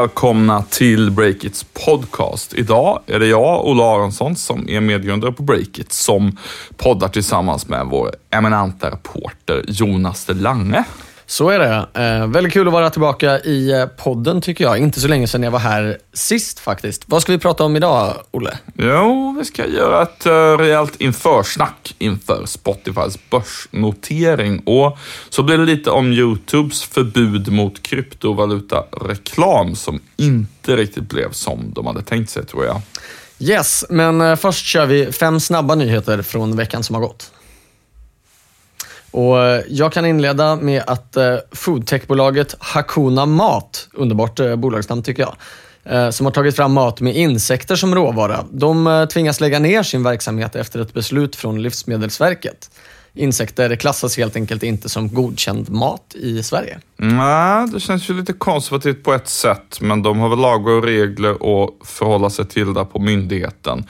Välkomna till Breakits podcast. Idag är det jag, Ola Aronsson, som är medgrundare på Breakit, som poddar tillsammans med vår eminenta reporter Jonas de Lange. Så är det. Eh, väldigt kul att vara tillbaka i eh, podden tycker jag. Inte så länge sedan jag var här sist faktiskt. Vad ska vi prata om idag, Olle? Jo, vi ska göra ett uh, rejält införsnack inför Spotifys börsnotering. Och så blir det lite om YouTubes förbud mot kryptovalutareklam som inte riktigt blev som de hade tänkt sig, tror jag. Yes, men uh, först kör vi fem snabba nyheter från veckan som har gått. Och eh, jag kan inleda med att eh, foodtechbolaget Hakuna Mat, underbart eh, bolagsnamn tycker jag, som har tagit fram mat med insekter som råvara. De tvingas lägga ner sin verksamhet efter ett beslut från Livsmedelsverket insekter klassas helt enkelt inte som godkänd mat i Sverige. Mm, nej, det känns ju lite konservativt på ett sätt, men de har väl lagar och regler att förhålla sig till där på myndigheten.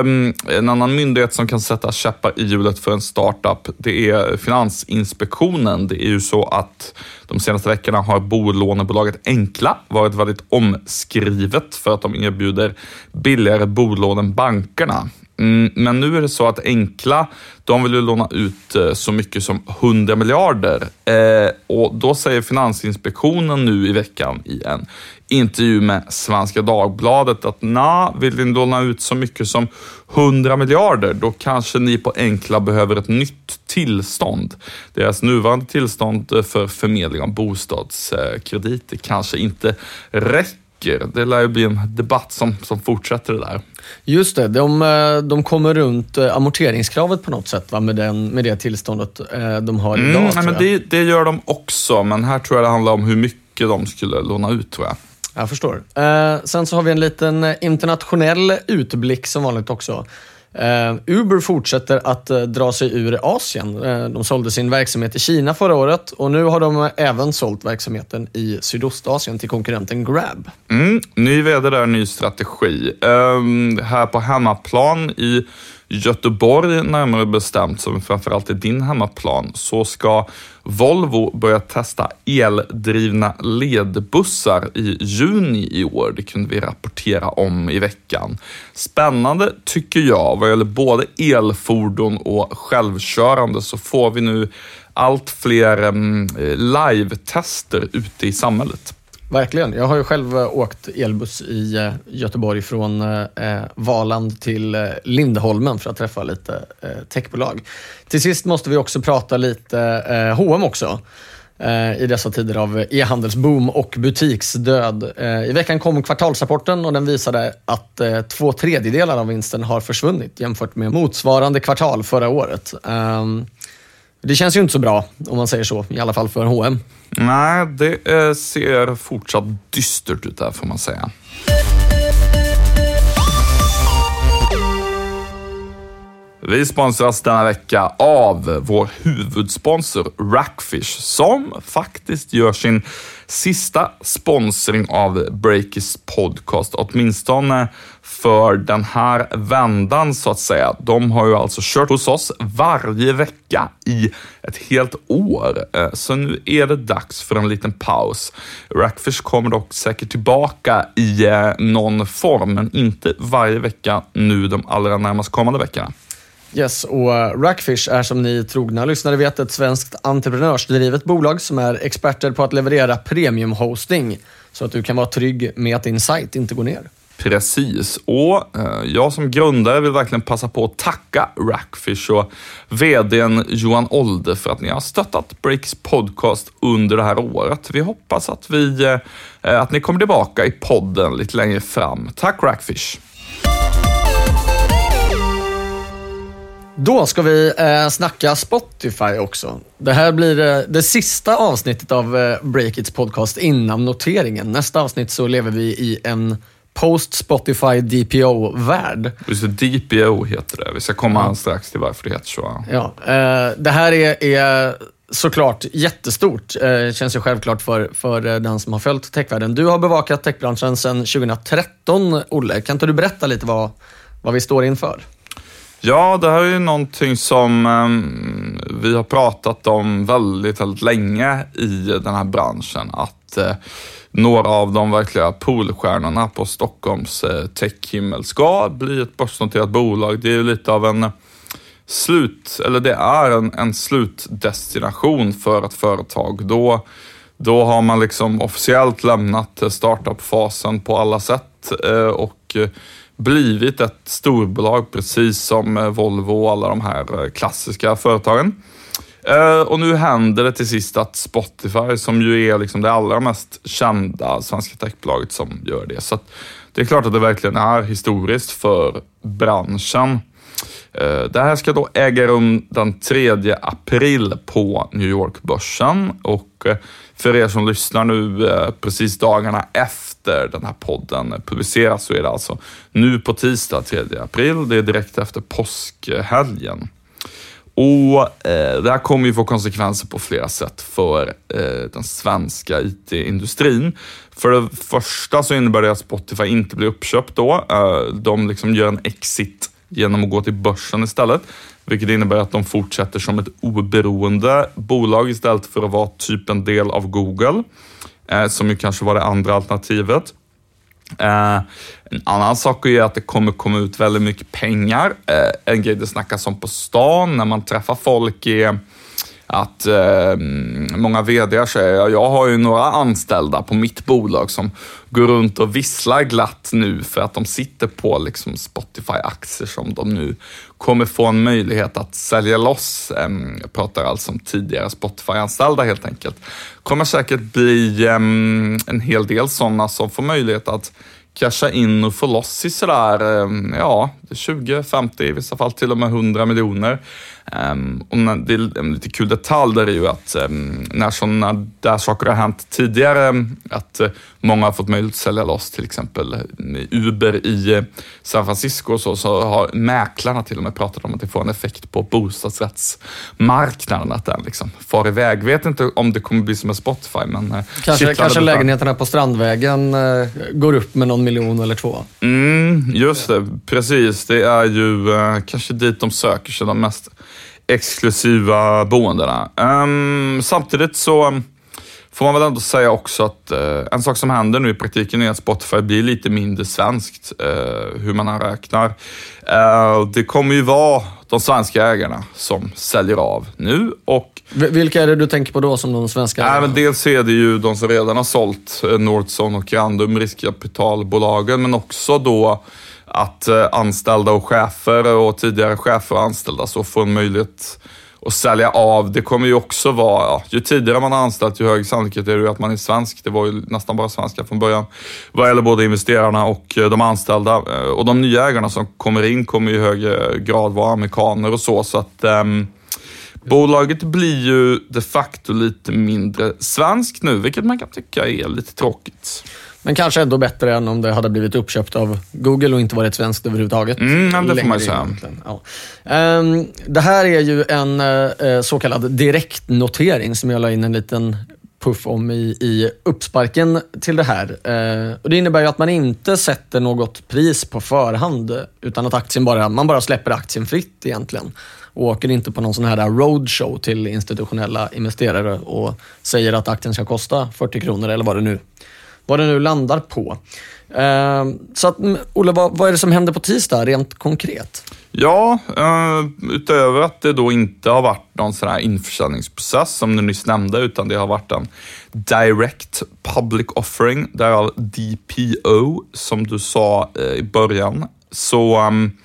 Um, en annan myndighet som kan sätta käppar i hjulet för en startup, det är Finansinspektionen. Det är ju så att de senaste veckorna har bolånebolaget Enkla varit väldigt omskrivet för att de erbjuder billigare bolån än bankerna. Mm, men nu är det så att Enkla, de vill ju låna ut eh, så mycket som 100 miljarder. Eh, och då säger Finansinspektionen nu i veckan i en intervju med Svenska Dagbladet att na, vill ni låna ut så mycket som 100 miljarder, då kanske ni på Enkla behöver ett nytt tillstånd. Deras nuvarande tillstånd eh, för förmedling av bostadskrediter kanske inte räcker tycker. Det lär ju bli en debatt som, som fortsätter det där. Just det, de, eh, de kommer runt eh, amorteringskravet på något sätt va? Med, den, med det tillståndet eh, de har idag. Mm, nej, men det, det gör de också, men här tror jag det handlar om hur mycket de skulle låna ut tror jag. Jag förstår. Eh, sen så har vi en liten internationell utblick som vanligt också. Uh, Uber fortsätter att uh, dra sig ur Asien. Uh, de sålde sin verksamhet i Kina förra året och nu har de även sålt verksamheten i Sydostasien till konkurrenten Grab. Mm, ny vd där, ny strategi. Ehm, här på hemmaplan i Göteborg närmare bestämt, som framförallt är din hemmaplan, så ska Volvo börja testa eldrivna ledbussar i juni i år. Det kunde vi rapportera om i veckan. Spännande tycker jag. Vad gäller både elfordon och självkörande så får vi nu allt fler mm, eh, live-tester ute i samhället. Verkligen. Jag har ju själv eh, åkt elbuss i eh, Göteborg från eh, eh, Valand till eh, Lindholmen för att träffa lite eh, techbolag. Till sist måste vi också prata lite eh, H&M också i dessa tider av e-handelsboom och butiksdöd. I veckan kom kvartalsrapporten och den visade att två tredjedelar av vinsten har försvunnit jämfört med motsvarande kvartal förra året. Ehm, det känns ju inte så bra, om man säger så, i alla fall för H&M. Nej, det eh, ser fortsatt dystert ut där får man säga. Vi sponsras denna vecka av vår huvudsponsor Rackfish som faktiskt gör sin sista sponsring av Breakers podcast, åtminstone för den här vändan så att säga. De har ju alltså kört hos oss varje vecka i ett helt år, eh, så nu är det dags för en liten paus. Rackfish kommer dock säkert tillbaka i eh, någon form, men inte varje vecka nu de allra närmast kommande veckorna. Yes, och eh, Rackfish är som ni trogna lyssnare vet ett svenskt entreprenörsdrivet bolag som är experter på att leverera premiumhosting så att du kan vara trygg med att din sajt inte går ner. Precis, och eh, jag som grundare vill verkligen passa på att tacka Rackfish och vdn Johan Olde för att ni har stöttat Breaks podcast under det här året. Vi hoppas att, vi, eh, att ni kommer tillbaka i podden lite längre fram. Tack Rackfish! Då ska vi eh, snacka Spotify också. Det här blir eh, det sista avsnittet av eh, Breakits podcast innan noteringen. Nästa avsnitt så lever vi i en post-Spotify DPO-värld. Just det, DPO heter det. Vi ska komma ja. strax till varför det heter så. Ja, eh, det här är, är såklart jättestort. Eh, känns ju självklart för, för eh, den som har följt techvärlden. Du har bevakat techbranschen sedan 2013, Olle. Kan inte du berätta lite vad, vad vi står inför? Ja, det här är ju någonting som um, vi har pratat om väldigt, väldigt länge i den här branschen. Att att eh, några av de verkliga poolstjärnorna på Stockholms eh, techhimmel ska bli ett börsnoterat bolag. Det är ju lite av en eh, slut, eller det är en, en slutdestination för ett företag. Då, då har man liksom officiellt lämnat eh, startup-fasen på alla sätt eh, och eh, blivit ett storbolag precis som Volvo och alla de här klassiska företagen. Uh, och nu händer det till sist att Spotify, som ju är liksom det allra mest kända svenska techbolaget som gör det. Så det är klart att det verkligen är historiskt för branschen. Uh, det här ska då äga rum den 3 april på New York-börsen och uh, för er som lyssnar nu precis dagarna efter den här podden publiceras så är det alltså nu på tisdag 3 april. Det är direkt efter påskhelgen. Och eh, Det här kommer ju få konsekvenser på flera sätt för eh, den svenska IT-industrin. För det första så innebär det att Spotify inte blir uppköpt då. Eh, de liksom gör en exit genom att gå till börsen istället, vilket innebär att de fortsätter som ett oberoende bolag istället för att vara typ en del av Google, eh, som ju kanske var det andra alternativet. Eh, en annan sak är att det kommer komma ut väldigt mycket pengar. Eh, en grej det snackas om på stan när man träffar folk är att eh, många vd säger, jag har ju några anställda på mitt bolag som går runt och visslar glatt nu för att de sitter på liksom Spotify-aktier som de nu kommer få en möjlighet att sälja loss. Jag pratar alltså om tidigare Spotify-anställda helt enkelt. kommer säkert bli en hel del sådana som får möjlighet att casha in och få loss i sådär, ja, 20, 50, i vissa fall till och med 100 miljoner. Um, och det är en lite kul detalj där är ju att um, när sådana där saker har hänt tidigare, att uh, många har fått möjlighet att sälja loss till exempel Uber i uh, San Francisco och så, så har mäklarna till och med pratat om att det får en effekt på bostadsrättsmarknaden, att den liksom far iväg. Vet inte om det kommer bli som med Spotify, men... Uh, kanske kanske lägenheterna på Strandvägen går upp med någon miljon eller två? Mm, just det, precis. Det är ju kanske dit de söker sig de mest exklusiva boendena. Um, samtidigt så får man väl ändå säga också att uh, en sak som händer nu i praktiken är att Spotify blir lite mindre svenskt, uh, hur man än räknar. Uh, det kommer ju vara de svenska ägarna som säljer av nu och... Vilka är det du tänker på då som de svenska ägarna? Men dels är det ju de som redan har sålt Nordson och Grandum, riskkapitalbolagen, men också då att eh, anställda och chefer och tidigare chefer och anställda så får en möjlighet att sälja av. Det kommer ju också vara, ja, ju tidigare man har anställt ju högre sannolikhet är det att man är svensk. Det var ju nästan bara svenskar från början. Vad gäller både investerarna och eh, de anställda. Eh, och de nya ägarna som kommer in kommer i högre grad vara amerikaner och så. så att um, Bolaget blir ju de facto lite mindre svenskt nu, vilket man kan tycka är lite tråkigt. Men kanske ändå bättre än om det hade blivit uppköpt av Google och inte varit svenskt överhuvudtaget. Mm, det får man säga. Ja. Um, det här är ju en uh, så kallad direktnotering som jag la in en liten puff om i, i uppsparken till det här. Uh, och det innebär ju att man inte sätter något pris på förhand utan att aktien bara, man bara släpper aktien fritt egentligen och åker inte på någon sån här roadshow till institutionella investerare och säger att aktien ska kosta 40 kronor eller vad det nu vad det nu landar på. Eh, så att, Olle, vad, vad, är det som händer på tisdag rent konkret? Ja, uh, utöver att det då inte har varit någon sån här införsäljningsprocess som du nyss nämnde, utan det har varit en direct public offering, därav DPO, som du sa uh, i början. Så um,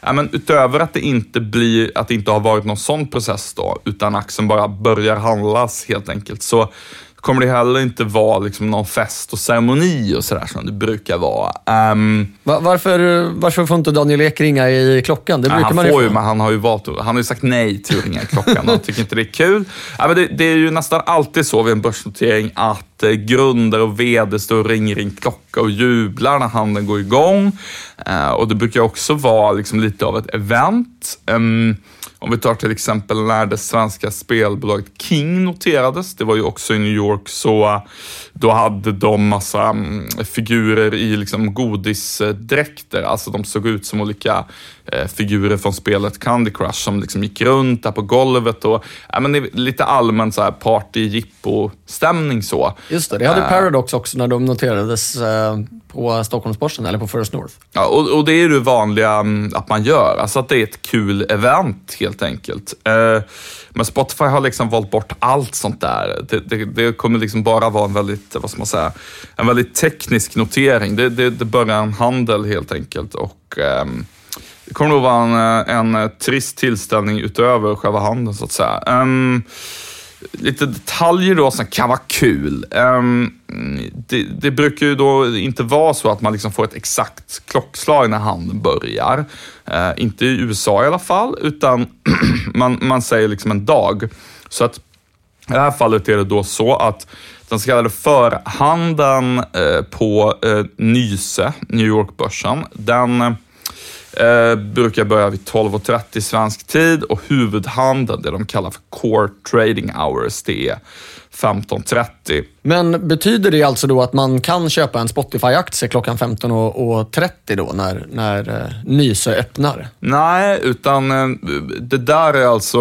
ja, men utöver att det inte blir, att det inte har varit någon sån process då, utan aktien bara börjar handlas helt enkelt, så kommer det heller inte vara liksom någon fest och ceremoni och sådär som det brukar vara. Um, Va varför, varför får inte Daniel Ek ringa i klockan? Det brukar han man får ju, men han har ju valt Han har ju sagt nej till att ringa i klockan. Han tycker inte det är kul. Ja, men det, det, är ju nästan alltid så vid en börsnotering att Eh, grundare och vd står och ringer i en klocka och jublar när handeln går igång. Eh, och det brukar också vara liksom lite av ett event. Ehm, om vi tar till exempel när det svenska spelbolaget King noterades, det var ju också i New York, så eh, då hade de massa mm, figurer i liksom godisdräkter, alltså de såg ut som olika figurer från spelet Candy Crush som liksom gick runt där på golvet och ja, men lite allmän så här party, stämning så. Just det, det hade Paradox också när de noterades eh, på Stockholmsbörsen eller på First North. Ja, och, och det är det vanliga mm, att man gör, alltså att det är ett kul event helt enkelt. Eh, men Spotify har liksom valt bort allt sånt där. Det, det, det, kommer liksom bara vara en väldigt, vad ska man säga, en väldigt teknisk notering. Det, det, det börjar en handel helt enkelt och ehm, det kommer nog vara en, eh, en eh, trist tillställning utöver själva handeln så att säga. Um, lite detaljer då som kan vara kul. Um, det, det, brukar ju då inte vara så att man liksom får ett exakt klockslag när handeln börjar. Uh, inte i USA i alla fall, utan man, man säger liksom en dag. Så att i det här fallet är det då så att den så kallade förhandeln uh, på uh, Nyse, New York-börsen, den Eh, brukar börja vid 12.30 svensk tid och huvudhandeln, det de kallar för core trading hours, det är 15.30. Men betyder det alltså då att man kan köpa en Spotify-aktie klockan 15.30 då när, när eh, Nyse öppnar? Nej, utan eh, det där är alltså,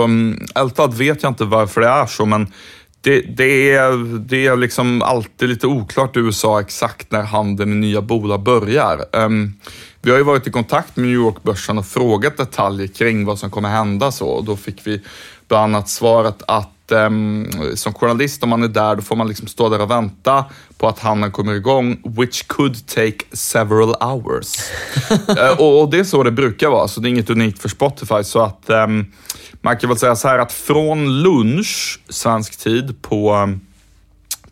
ärligt mm, vet jag inte varför det är så, men det, det, är, det är liksom alltid lite oklart i USA exakt när handeln med nya bolag börjar. Um, vi har ju varit i kontakt med New York-börsen och frågat detaljer kring vad som kommer hända så och då fick vi bland annat svaret att um, som journalist, om man är där, då får man liksom stå där och vänta på att handeln kommer igång, which could take several hours. uh, och, och, det är så det brukar vara, så det är inget unikt för Spotify. Så att um, man kan väl säga så här att från lunch, svensk tid, på, um,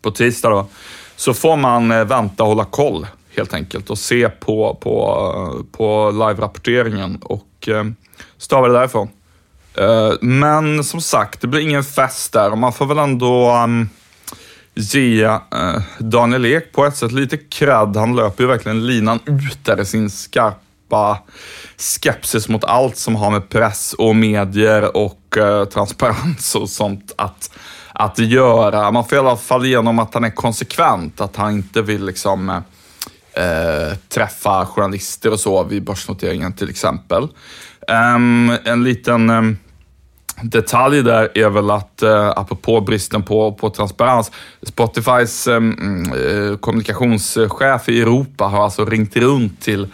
på tisdag då, så får man uh, vänta och hålla koll helt enkelt och se på, på, på live-rapporteringen och uh, stava det därifrån. Eh, men som sagt, det blir ingen fest där och man får väl ändå um, ge uh, Daniel Ek på ett sätt lite cred. Han löper ju verkligen linan ut där i sin skarpa skepsis mot allt som har med press och medier och uh, transparens och sånt att, att göra. Man får i alla fall igenom att han är konsekvent, att han inte vill liksom uh, träffa journalister och så vid börsnoteringen till exempel. Um, en liten um, detalj där är väl att, eh, apropå bristen på, på transparens, Spotifys ehm, eh, kommunikationschef i Europa har alltså ringt runt till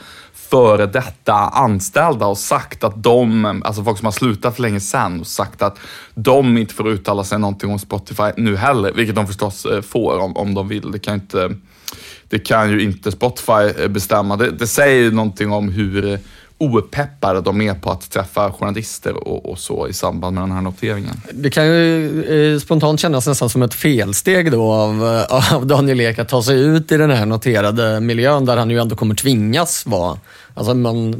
före detta anställda och sagt att de, alltså folk som har slutat för länge sedan, och sagt att de inte får uttala sig någonting om Spotify nu heller, vilket de förstås eh, får om, om de vill. Det kan, inte, det kan ju inte Spotify eh, bestämma. Det, det säger någonting om hur opeppade de är på att träffa journalister och, och, så i samband med den här noteringen. Det kan ju eh, spontant kännas nästan som ett felsteg då av, eh, av Daniel Ek att ta sig ut i den här noterade miljön där han ju ändå kommer tvingas vara. Alltså man,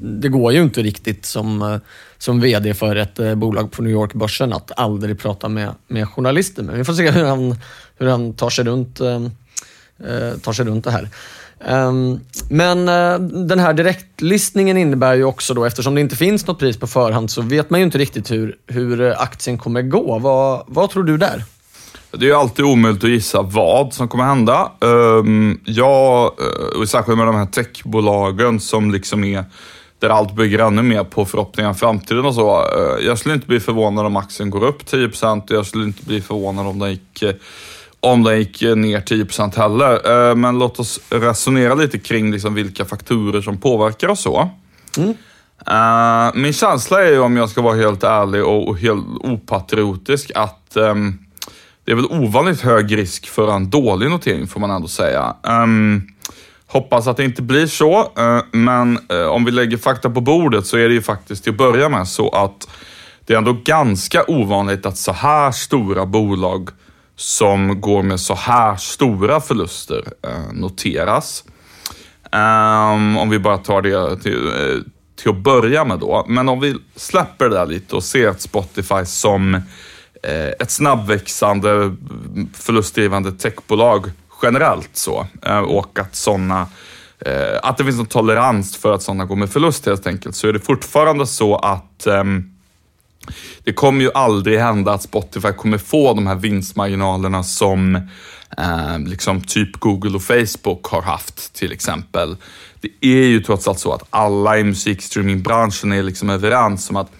det går ju inte riktigt som, eh, som VD för ett bolag på New York-börsen att aldrig prata med, med journalister. Men vi får se hur han, hur han tar, sig runt, eh, tar sig runt det här. Ehm, men eh, den här direktlistningen innebär ju också då, eftersom det inte finns något pris på förhand, så vet man ju inte riktigt hur, hur eh, aktien kommer gå. Vad, vad tror du där? Det är alltid omöjligt att gissa vad som kommer hända. Ehm, jag, eh, och särskilt med de här techbolagen som liksom är där allt bygger ännu mer på förhoppningar om framtiden och så. Jag skulle inte bli förvånad om aktien går upp 10% och jag skulle inte bli förvånad om den gick om den gick ner 10% heller. Eh, men låt oss resonera lite kring liksom vilka faktorer som påverkar och så. Mm. Eh, min känsla är, om jag ska vara helt ärlig och helt opatriotisk, att um, det är väl ovanligt hög risk för en dålig notering får man ändå säga. Um, hoppas att det inte blir så, uh, men uh, om vi lägger fakta på bordet så är det ju faktiskt till att börja med så att det är ändå ganska ovanligt att så här stora bolag som går med så här stora förluster eh, noteras. Um, om vi bara tar det till, eh, till att börja med då. Men om vi släpper det där lite och ser ett Spotify som eh, ett snabbväxande förlustdrivande techbolag generellt så. Eh, och att sådana eh, att det finns en tolerans för att sådana går med förlust helt enkelt, så är det fortfarande så att um, det kommer ju aldrig hända att Spotify kommer få de här vinstmarginalerna som eh, liksom typ Google och Facebook har haft till exempel. Det är ju trots allt så att alla i musikstreamingbranschen är liksom överens om att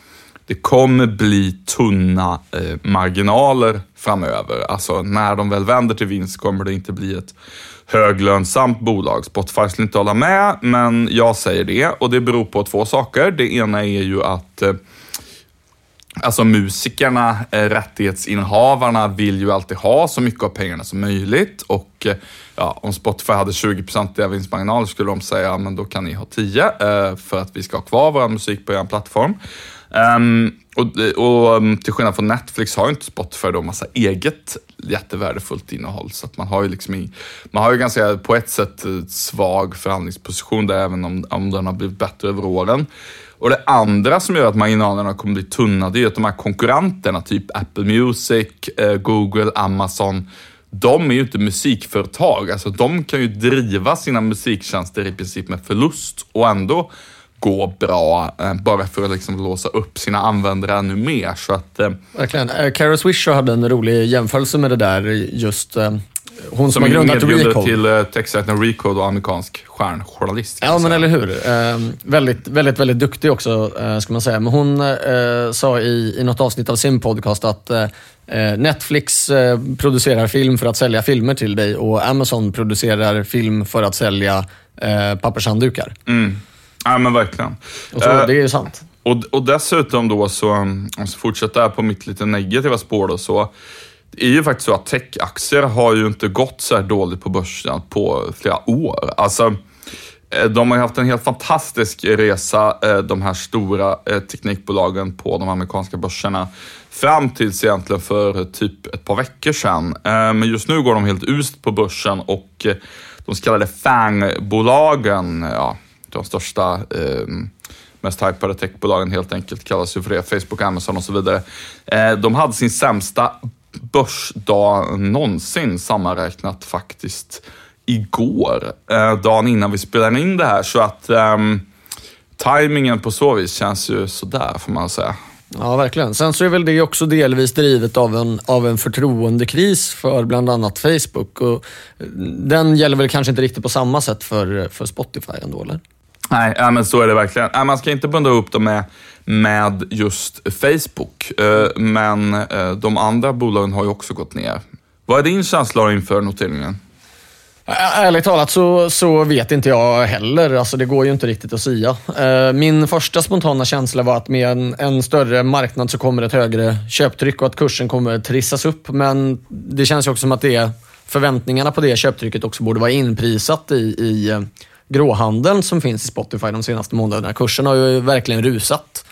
det kommer bli tunna eh, marginaler framöver. Alltså när de väl vänder till vinst kommer det inte bli ett höglönsamt bolag. Spotify skulle inte hålla med, men jag säger det och det beror på två saker. Det ena är ju att eh, Alltså musikerna, eh, rättighetsinnehavarna vill ju alltid ha så mycket av pengarna som möjligt och eh, ja, om Spotify hade 20% vinstmarginal skulle de säga, men då kan ni ha 10 eh, för att vi ska ha kvar vår musik på er plattform. Um, ehm, och, och um, till skillnad från Netflix har ju inte Spotify då massa eget jättevärdefullt innehåll. Så att man har ju liksom i, man har ju ganska på ett sätt svag förhandlingsposition där även om, om den har blivit bättre över åren. Och det andra som gör att marginalerna kommer bli tunna, det är att de här konkurrenterna, typ Apple Music, eh, Google, Amazon, de är ju inte musikföretag. Alltså de kan ju driva sina musiktjänster i princip med förlust och ändå gå bra eh, bara för att liksom låsa upp sina användare ännu mer. Så att, eh, Verkligen. Eh, Kara Swisher hade en rolig jämförelse med det där. Just hon som, som har grundat Recode. till techsajten Recode och amerikansk stjärnjournalist. Ja, men eller hur. Uh, väldigt, väldigt, väldigt duktig också, uh, ska man säga. Men hon uh, sa i, i något avsnitt av sin podcast att Netflix producerar film för att sälja filmer till dig och Amazon producerar film för att sälja pappershanddukar. Mm. Ja, men verkligen. Och så, det är ju sant. Och, och dessutom då, så, om jag fortsätter på mitt lite negativa spår då, så det är ju faktiskt så att techaktier har ju inte gått så här dåligt på börsen på flera år. Alltså, eh, de har haft en helt fantastisk resa, eh, de här stora eh, teknikbolagen på de amerikanska börserna. Fram tills egentligen för typ ett par veckor sedan. Men just nu går de helt uselt på börsen och de så kallade FANG-bolagen, ja, de största mest hypade techbolagen helt enkelt kallas ju för det, Facebook, Amazon och så vidare. De hade sin sämsta börsdag någonsin sammanräknat faktiskt igår, eh, dagen innan vi spelade in det här. Så att um, tajmingen på så vis känns ju sådär får man säga. Ja, verkligen. Sen så är väl det också delvis drivet av en, av en förtroendekris för bland annat Facebook. Och den gäller väl kanske inte riktigt på samma sätt för, för Spotify ändå, eller? Nej, ja, men så är det verkligen. man ska inte bunda upp dem med med just Facebook. Eh, men eh, de andra bolagen har ju också gått ner. Vad är din känsla inför noteringen? Ärligt talat så, så vet inte jag heller. Alltså det går ju inte riktigt att sia. Eh, min första spontana känsla var att med en, en, större marknad så kommer ett högre köptryck och att kursen kommer trissas upp. Men det känns ju också som att det förväntningarna på det köptrycket också borde vara inprisat i, i gråhandeln som finns i Spotify de senaste månaderna. Kursen har ju verkligen rusat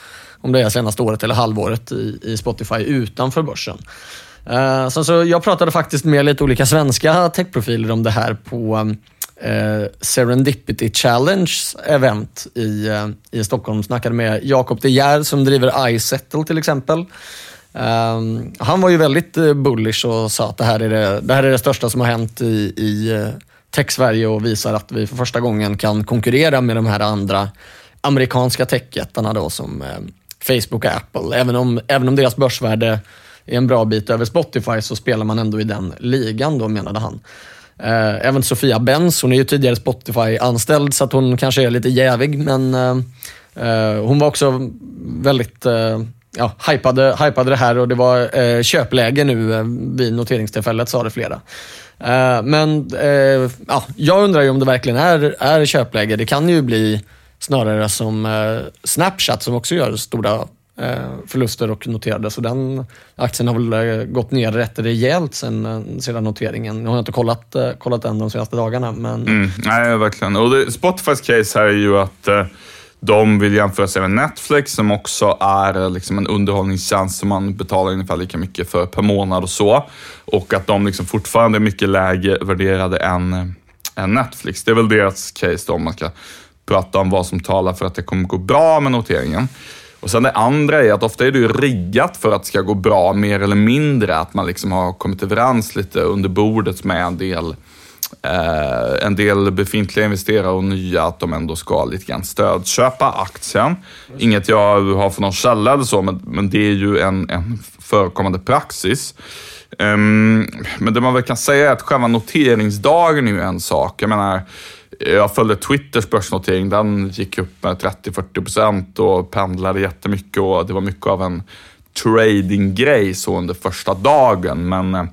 om det är senaste året eller halvåret i, i Spotify utanför börsen. Eh, uh, så, så jag pratade faktiskt med lite olika svenska techprofiler om det här på uh, Serendipity Challenge event i, uh, i Stockholm. Snackade med Jakob De Geer som driver iSettle till exempel. Um, han var ju väldigt bullish och sa att det här är det, det, här är det största som har hänt i, i tech-Sverige och visar att vi för första gången kan konkurrera med de här andra amerikanska techjättarna då som Facebook och Apple. Även om, även om deras börsvärde är en bra bit över Spotify så spelar man ändå i den ligan då, menade han. Eh, även Sofia Benz, hon är ju tidigare Spotify-anställd så att hon kanske är lite jävig men eh, eh hon var också väldigt eh, ja, hypade, hypade det här och det var eh, köpläge nu eh, vid noteringstillfället sa det flera. Eh, men eh, ja, jag undrar ju om det verkligen är, är köpläge. Det kan ju bli snarare som eh, Snapchat som också gör stora eh, förluster och noterade. Så den aktien har väl eh, gått ner rätt rejält sen, eh, sedan noteringen. Jag har inte kollat, eh, kollat den de senaste dagarna. Men... Mm, nej, verkligen. Och det, Spotifys case här är ju att de vill jämföra sig med Netflix som också är liksom en underhållningstjänst som man betalar ungefär lika mycket för per månad och så. Och att de liksom fortfarande är mycket lägre värderade än, än Netflix. Det är väl deras case då, om man ska prata om vad som talar för att det kommer gå bra med noteringen. Och sen det andra är att ofta är det ju riggat för att det ska gå bra, mer eller mindre. Att man liksom har kommit överens lite under bordet med en del, eh, en del befintliga investerare och nya, att de ändå ska lite grann stödköpa aktien. Inget jag har för någon källa eller så, men, men det är ju en, en förekommande praxis. Um, men det man väl kan säga är att själva noteringsdagen är ju en sak. Jag menar, jag följde Twitters börsnotering. Den gick upp med 30-40 procent och pendlade jättemycket och det var mycket av en tradinggrej så under första dagen. Men eh,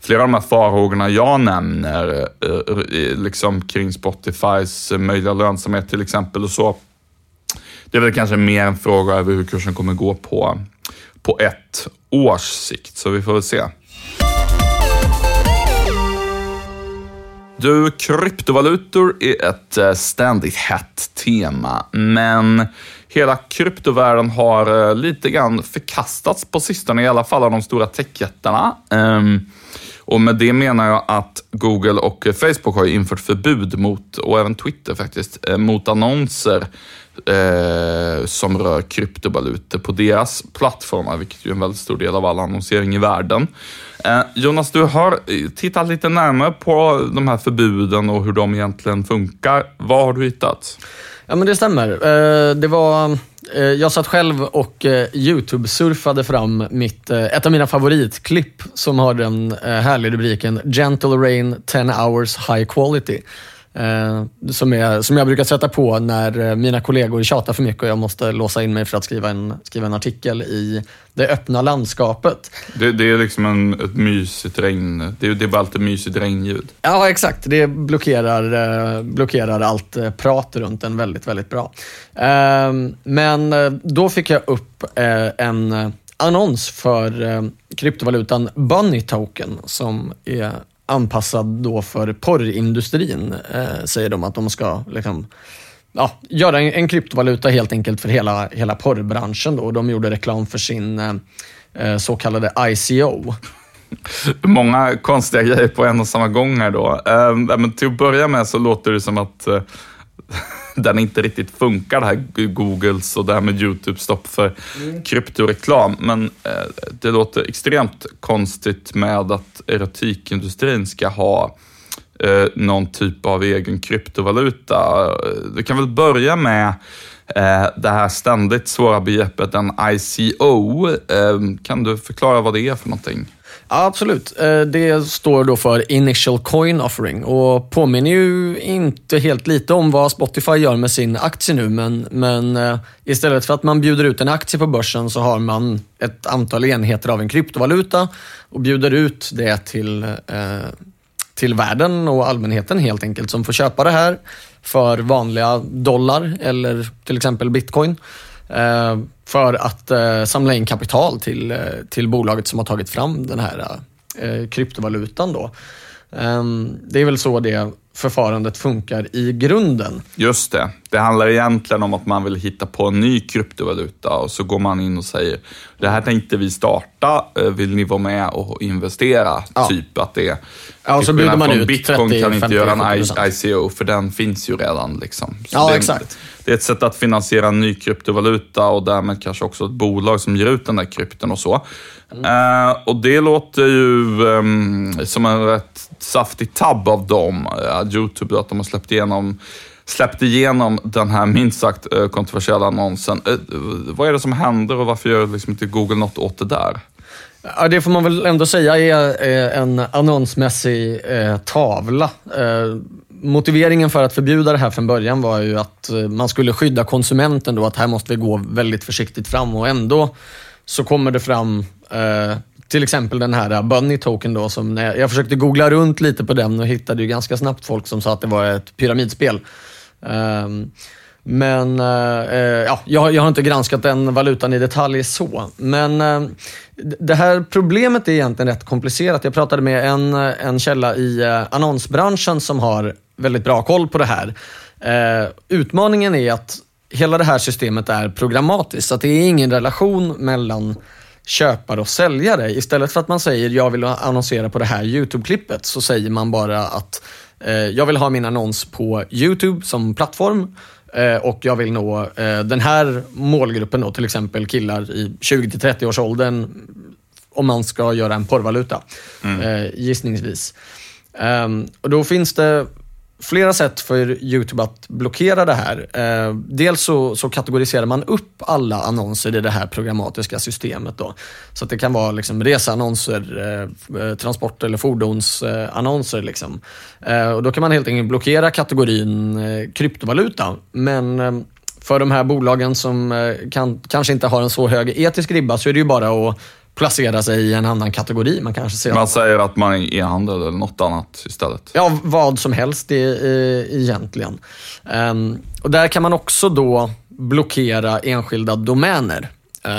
flera av de här farhågorna jag nämner, eh, eh, liksom kring Spotifys möjliga lönsamhet till exempel och så. Det är väl kanske mer en fråga över hur kursen kommer gå på, på ett års sikt, så vi får väl se. Du, kryptovalutor är ett eh, ständigt hett tema, men hela kryptovärlden har eh, lite grann förkastats på sistone, i alla fall av de stora techjättarna. Ehm, och med det menar jag att Google och Facebook har infört förbud mot, och även Twitter faktiskt, eh, mot annonser eh, som rör kryptovalutor på deras plattformar, vilket är en väldigt stor del av all annonsering i världen. Eh, Jonas, du har tittat lite närmare på de här förbuden och hur de egentligen funkar. Vad har du hittat? Ja, men det stämmer. Eh, det var, eh, jag satt själv och YouTube-surfade fram mitt, ett av mina favoritklipp som har den härliga rubriken “Gentle Rain 10 hours high quality”. Eh, som, är, som jag brukar sätta på när eh, mina kollegor tjatar för mycket och jag måste låsa in mig för att skriva en, skriva en artikel i det öppna landskapet. Det, det är liksom en, ett mysigt regn. Det, det är bara alltid mysigt regnljud. Ja, exakt. Det blockerar, eh, blockerar allt prat runt den väldigt, väldigt bra. Men då fick jag upp en annons för kryptovalutan Bunny Token som är anpassad då för porrindustrin, eh, säger de att de ska liksom, ja, göra en, en, kryptovaluta helt enkelt för hela, hela porrbranschen. Då. De gjorde reklam för sin eh, eh så kallade ICO. Många konstiga grejer på en och samma gång här då. Eh, men till att börja med så låter det som att eh, den inte riktigt funkar, det här Googles och det här med YouTube-stopp för mm. kryptoreklam. Men eh, det låter extremt konstigt med att erotikindustrin ska ha eh, någon typ av egen kryptovaluta. Du kan väl börja med eh, det här ständigt svåra begreppet en ICO. Eh, kan du förklara vad det är för någonting? Ja, absolut. Eh, det står då för Initial Coin Offering och påminner ju inte helt lite om vad Spotify gör med sin aktie nu, men, men eh, istället för att man bjuder ut en aktie på börsen så har man ett antal enheter av en kryptovaluta och bjuder ut det till, eh, till världen och allmänheten helt enkelt som får köpa det här för vanliga dollar eller till exempel bitcoin. Eh, för att eh, samla in kapital till, eh, till bolaget som har tagit fram den här kryptovalutan. Då. Ehm, det är väl så det förfarandet funkar i grunden. Just det. Det handlar egentligen om att man vill hitta på en ny kryptovaluta och så går man in och säger det här tänkte vi starta, vill ni vara med och investera? Ja. Typ att det Ja, och så bjuder man ut Bitcoin 30, kan inte 50, göra en ICO för den finns ju redan. Liksom. ja, exakt. Det är ett sätt att finansiera en ny kryptovaluta och därmed kanske också ett bolag som ger ut den där krypton och så. Mm. Uh, och det låter ju um, som en rätt saftig tabb av dem, uh, YouTube, att de har släppt igenom släppt igenom den här minst sagt uh, kontroversiella annonsen. vad är det som händer och varför gör liksom inte Google något åt det där? Ja, det får man väl ändå säga är en annonsmässig eh, tavla. Eh, motiveringen för att förbjuda det här från början var ju att eh, man skulle skydda konsumenten då, att här måste vi gå väldigt försiktigt fram och ändå så kommer det fram eh, till exempel den här eh, Bunny Token då, som jag försökte googla runt lite på den och hittade ju ganska snabbt folk som sa att det var ett pyramidspel. Um, men eh, eh, ja, jag, jag, har inte granskat den valutan i detalj så. Men eh, det här problemet är egentligen rätt komplicerat. Jag pratade med en, en källa i eh, annonsbranschen som har väldigt bra koll på det här. Eh, utmaningen är att hela det här systemet är programmatiskt, så det är ingen relation mellan köpare och säljare. Istället för att man säger jag vill annonsera på det här YouTube-klippet så säger man bara att eh, jag vill ha min annons på YouTube som plattform eh, och jag vill nå eh, den här målgruppen, då, till exempel killar i 20 30 års åldern om man ska göra en porrvaluta, mm. Eh, gissningsvis. Um, och då finns det flera sätt för YouTube att blockera det här. Eh, dels så, så, kategoriserar man upp alla annonser i det här programmatiska systemet. Då. Så att det kan vara liksom reseannonser, eh, eh transport eller fordonsannonser. Liksom. Eh, och då kan man helt enkelt blockera kategorin eh, kryptovaluta. Men för de här bolagen som kan, kanske inte har en så hög etisk ribba så är det ju bara att placera sig i en annan kategori. Man kanske ser man säger att man är e-handel eller något annat istället? Ja, vad som helst i, egentligen. Um, och där kan man också då blockera enskilda domäner. Uh,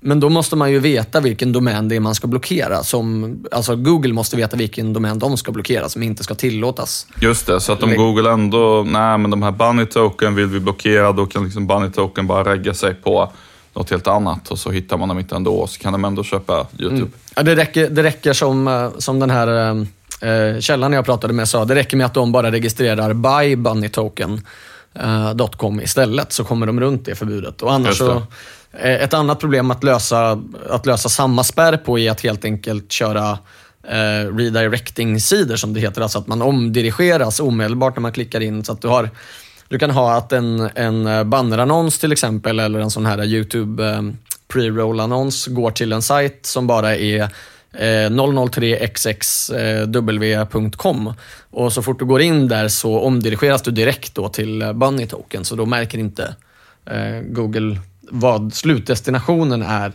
men då måste man ju veta vilken domän det är man ska blockera. Som, alltså Google måste veta vilken domän de ska blockera som inte ska tillåtas. Just det, så att om Google ändå, nej men de här bunny token vill vi blockera, då kan liksom bunny token bara regga sig på något helt annat och så hittar man dem inte ändå så kan de ändå köpa YouTube. Mm. Ja, det, räcker, det räcker som, eh, som den här eh, eh, källan jag pratade med sa, det räcker med att de bara registrerar buybunnytoken.com eh, istället så kommer de runt det förbudet. Och annars så, eh, ett annat problem att lösa, att lösa samma spärr på är att helt enkelt köra eh, redirecting-sidor som det heter. Alltså att man omdirigeras omedelbart när man klickar in. Så att du har du kan ha att en, en eh, bannerannons till exempel eller en sån här YouTube eh, pre-roll-annons går till en sajt som bara är eh, 003xxw.com och så fort du går in där så omdirigeras du direkt då till eh, Bunny Token så då märker inte Google vad slutdestinationen är.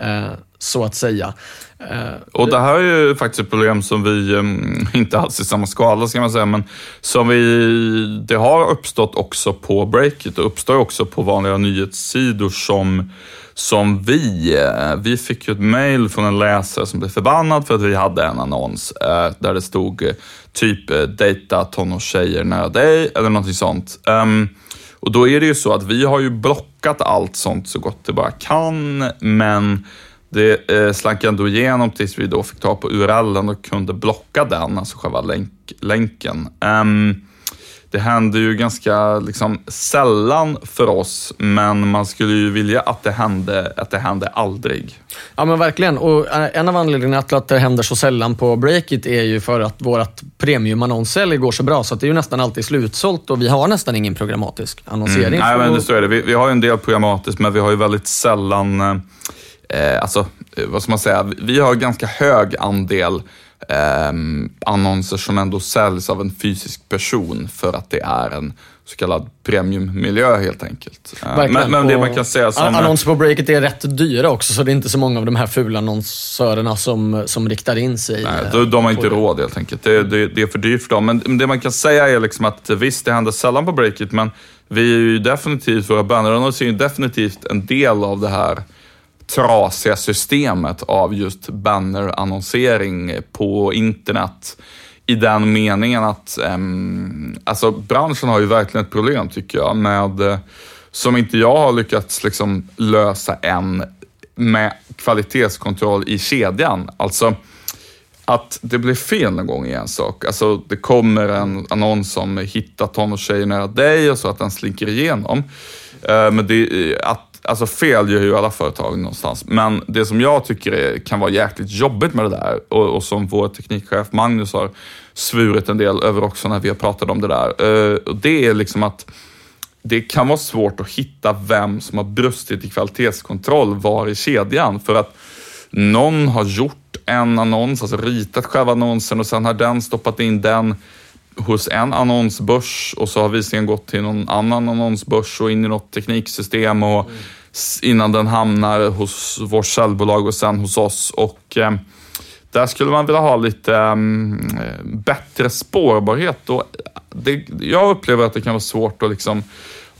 Eh, så att säga. Eh, och det här är ju faktiskt ett problem som vi, ehm, inte alls i samma skala ska man säga, men som vi, det har uppstått också på breaket och uppstår också på vanliga nyhetssidor som som vi, eh, vi fick ju ett mail från en läsare som blev förbannad för att vi hade en annons eh, där det stod typ dejta tonårstjejer nära dig eller någonting sånt. Ehm, och då är det ju så att vi har ju blockat allt sånt så gott det bara kan, men det eh, slank ändå igenom tills vi då fick ta på URLen och kunde blocka den, alltså själva länk, länken. Um, det händer ju ganska liksom, sällan för oss, men man skulle ju vilja att det hände, att det hände aldrig. Ja men verkligen. Och eh, en av anledningarna till att det händer så sällan på Breakit är ju för att vårt premiumannonssälj går så bra, så det är ju nästan alltid slutsålt och vi har nästan ingen programmatisk annonsering. Mm, nej, men det så är det. Vi, vi har ju en del programmatiskt, men vi har ju väldigt sällan eh, alltså, vad ska man säga, vi har ganska hög andel eh, annonser som ändå säljs av en fysisk person för att det är en så kallad premiummiljö helt enkelt. Eh, men, men, det man kan säga som... Annonser på Breakit är rätt dyra också, så det är inte så många av de här fula annonsörerna som, som riktar in sig. Nej, de, de har inte det. råd helt enkelt. Det, det, det, är för dyrt för dem. Men det man kan säga är liksom att visst, det händer sällan på Breakit, men vi är ju definitivt, våra bannerannonser är ju definitivt en del av det här trasiga systemet av just bannerannonsering på internet. I den meningen att um, alltså branschen har ju verkligen ett problem tycker jag med som inte jag har lyckats liksom lösa än med kvalitetskontroll i kedjan. Alltså att det blir fel någon gång i en sak. Alltså det kommer en annons som hittar tonårstjejer nära dig och så att den slinker igenom. Eh, men det, eh, att Alltså fel gör ju alla företag någonstans. Men det som jag tycker är, kan vara jäkligt jobbigt med det där och, och, som vår teknikchef Magnus har svurit en del över också när vi har pratat om det där. Uh, det är liksom att det kan vara svårt att hitta vem som har brustit i kvalitetskontroll var i kedjan. För att någon har gjort en annons, alltså ritat själva annonsen och sen har den stoppat in den hos en annonsbörs och så har visningen gått till någon annan annonsbörs och in i något tekniksystem och mm innan den hamnar hos vårt säljbolag och sen hos oss. Och eh, där skulle man vilja ha lite mm, eh, bättre spårbarhet. Och eh, det, jag upplever att det kan vara svårt att liksom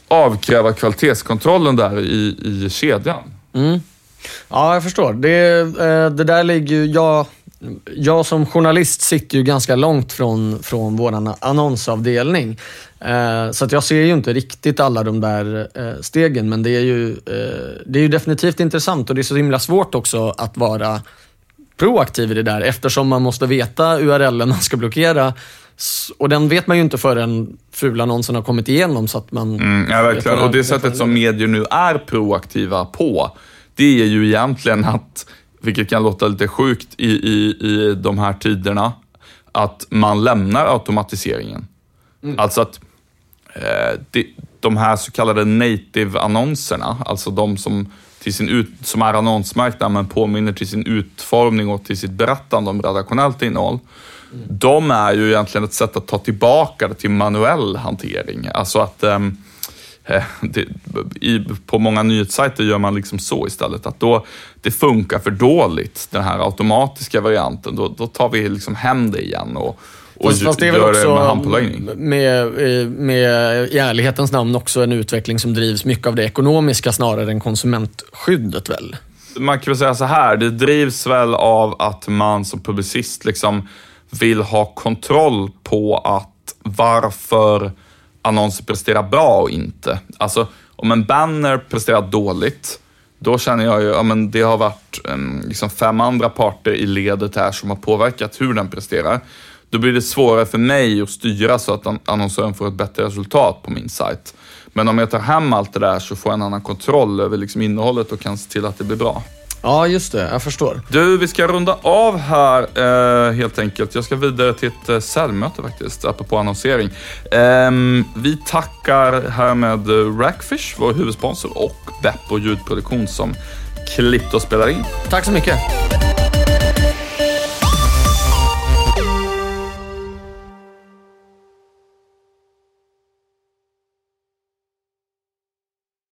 avkräva kvalitetskontrollen där i, i kedjan. Mm. Ja, jag förstår. Det, eh, det där ligger ju... Jag jag som journalist sitter ju ganska långt från, från vår annonsavdelning. Eh, så att jag ser ju inte riktigt alla de där eh, stegen, men det är, ju, eh, det är ju definitivt intressant och det är så himla svårt också att vara proaktiv i det där eftersom man måste veta URLen man ska blockera. Och den vet man ju inte förrän fula annonsen har kommit igenom. Så att man mm, ja, verkligen. Och det sättet som medier nu är proaktiva på, det är ju egentligen att vilket kan låta lite sjukt i, i, i de här tiderna, att man lämnar automatiseringen. Mm. Alltså att eh, de, de här så kallade native-annonserna, alltså de som, till sin ut, som är annonsmärkta men påminner till sin utformning och till sitt berättande om redaktionellt innehåll. Mm. De är ju egentligen ett sätt att ta tillbaka det till manuell hantering. Alltså att um, det, i, på många nyhetssajter gör man liksom så istället, att då det funkar för dåligt, den här automatiska varianten. Då, då tar vi liksom hem det igen och, och fast, fast det är väl också med, med, med, i ärlighetens namn också en utveckling som drivs mycket av det ekonomiska snarare än konsumentskyddet väl? Man kan väl säga så här, det drivs väl av att man som publicist liksom vill ha kontroll på att varför annonser presterar bra och inte. Alltså, om en banner presterar dåligt, då känner jag ju att ja, det har varit liksom fem andra parter i ledet här som har påverkat hur den presterar. Då blir det svårare för mig att styra så att annonsören får ett bättre resultat på min sajt. Men om jag tar hem allt det där så får jag en annan kontroll över liksom innehållet och kan se till att det blir bra. Ja, just det. Jag förstår. Du, vi ska runda av här eh, helt enkelt. Jag ska vidare till ett eh, säljmöte faktiskt, apropå annonsering. Eh, vi tackar härmed Rackfish, vår huvudsponsor, och Beppo ljudproduktion som klippt och spelar in. Tack så mycket.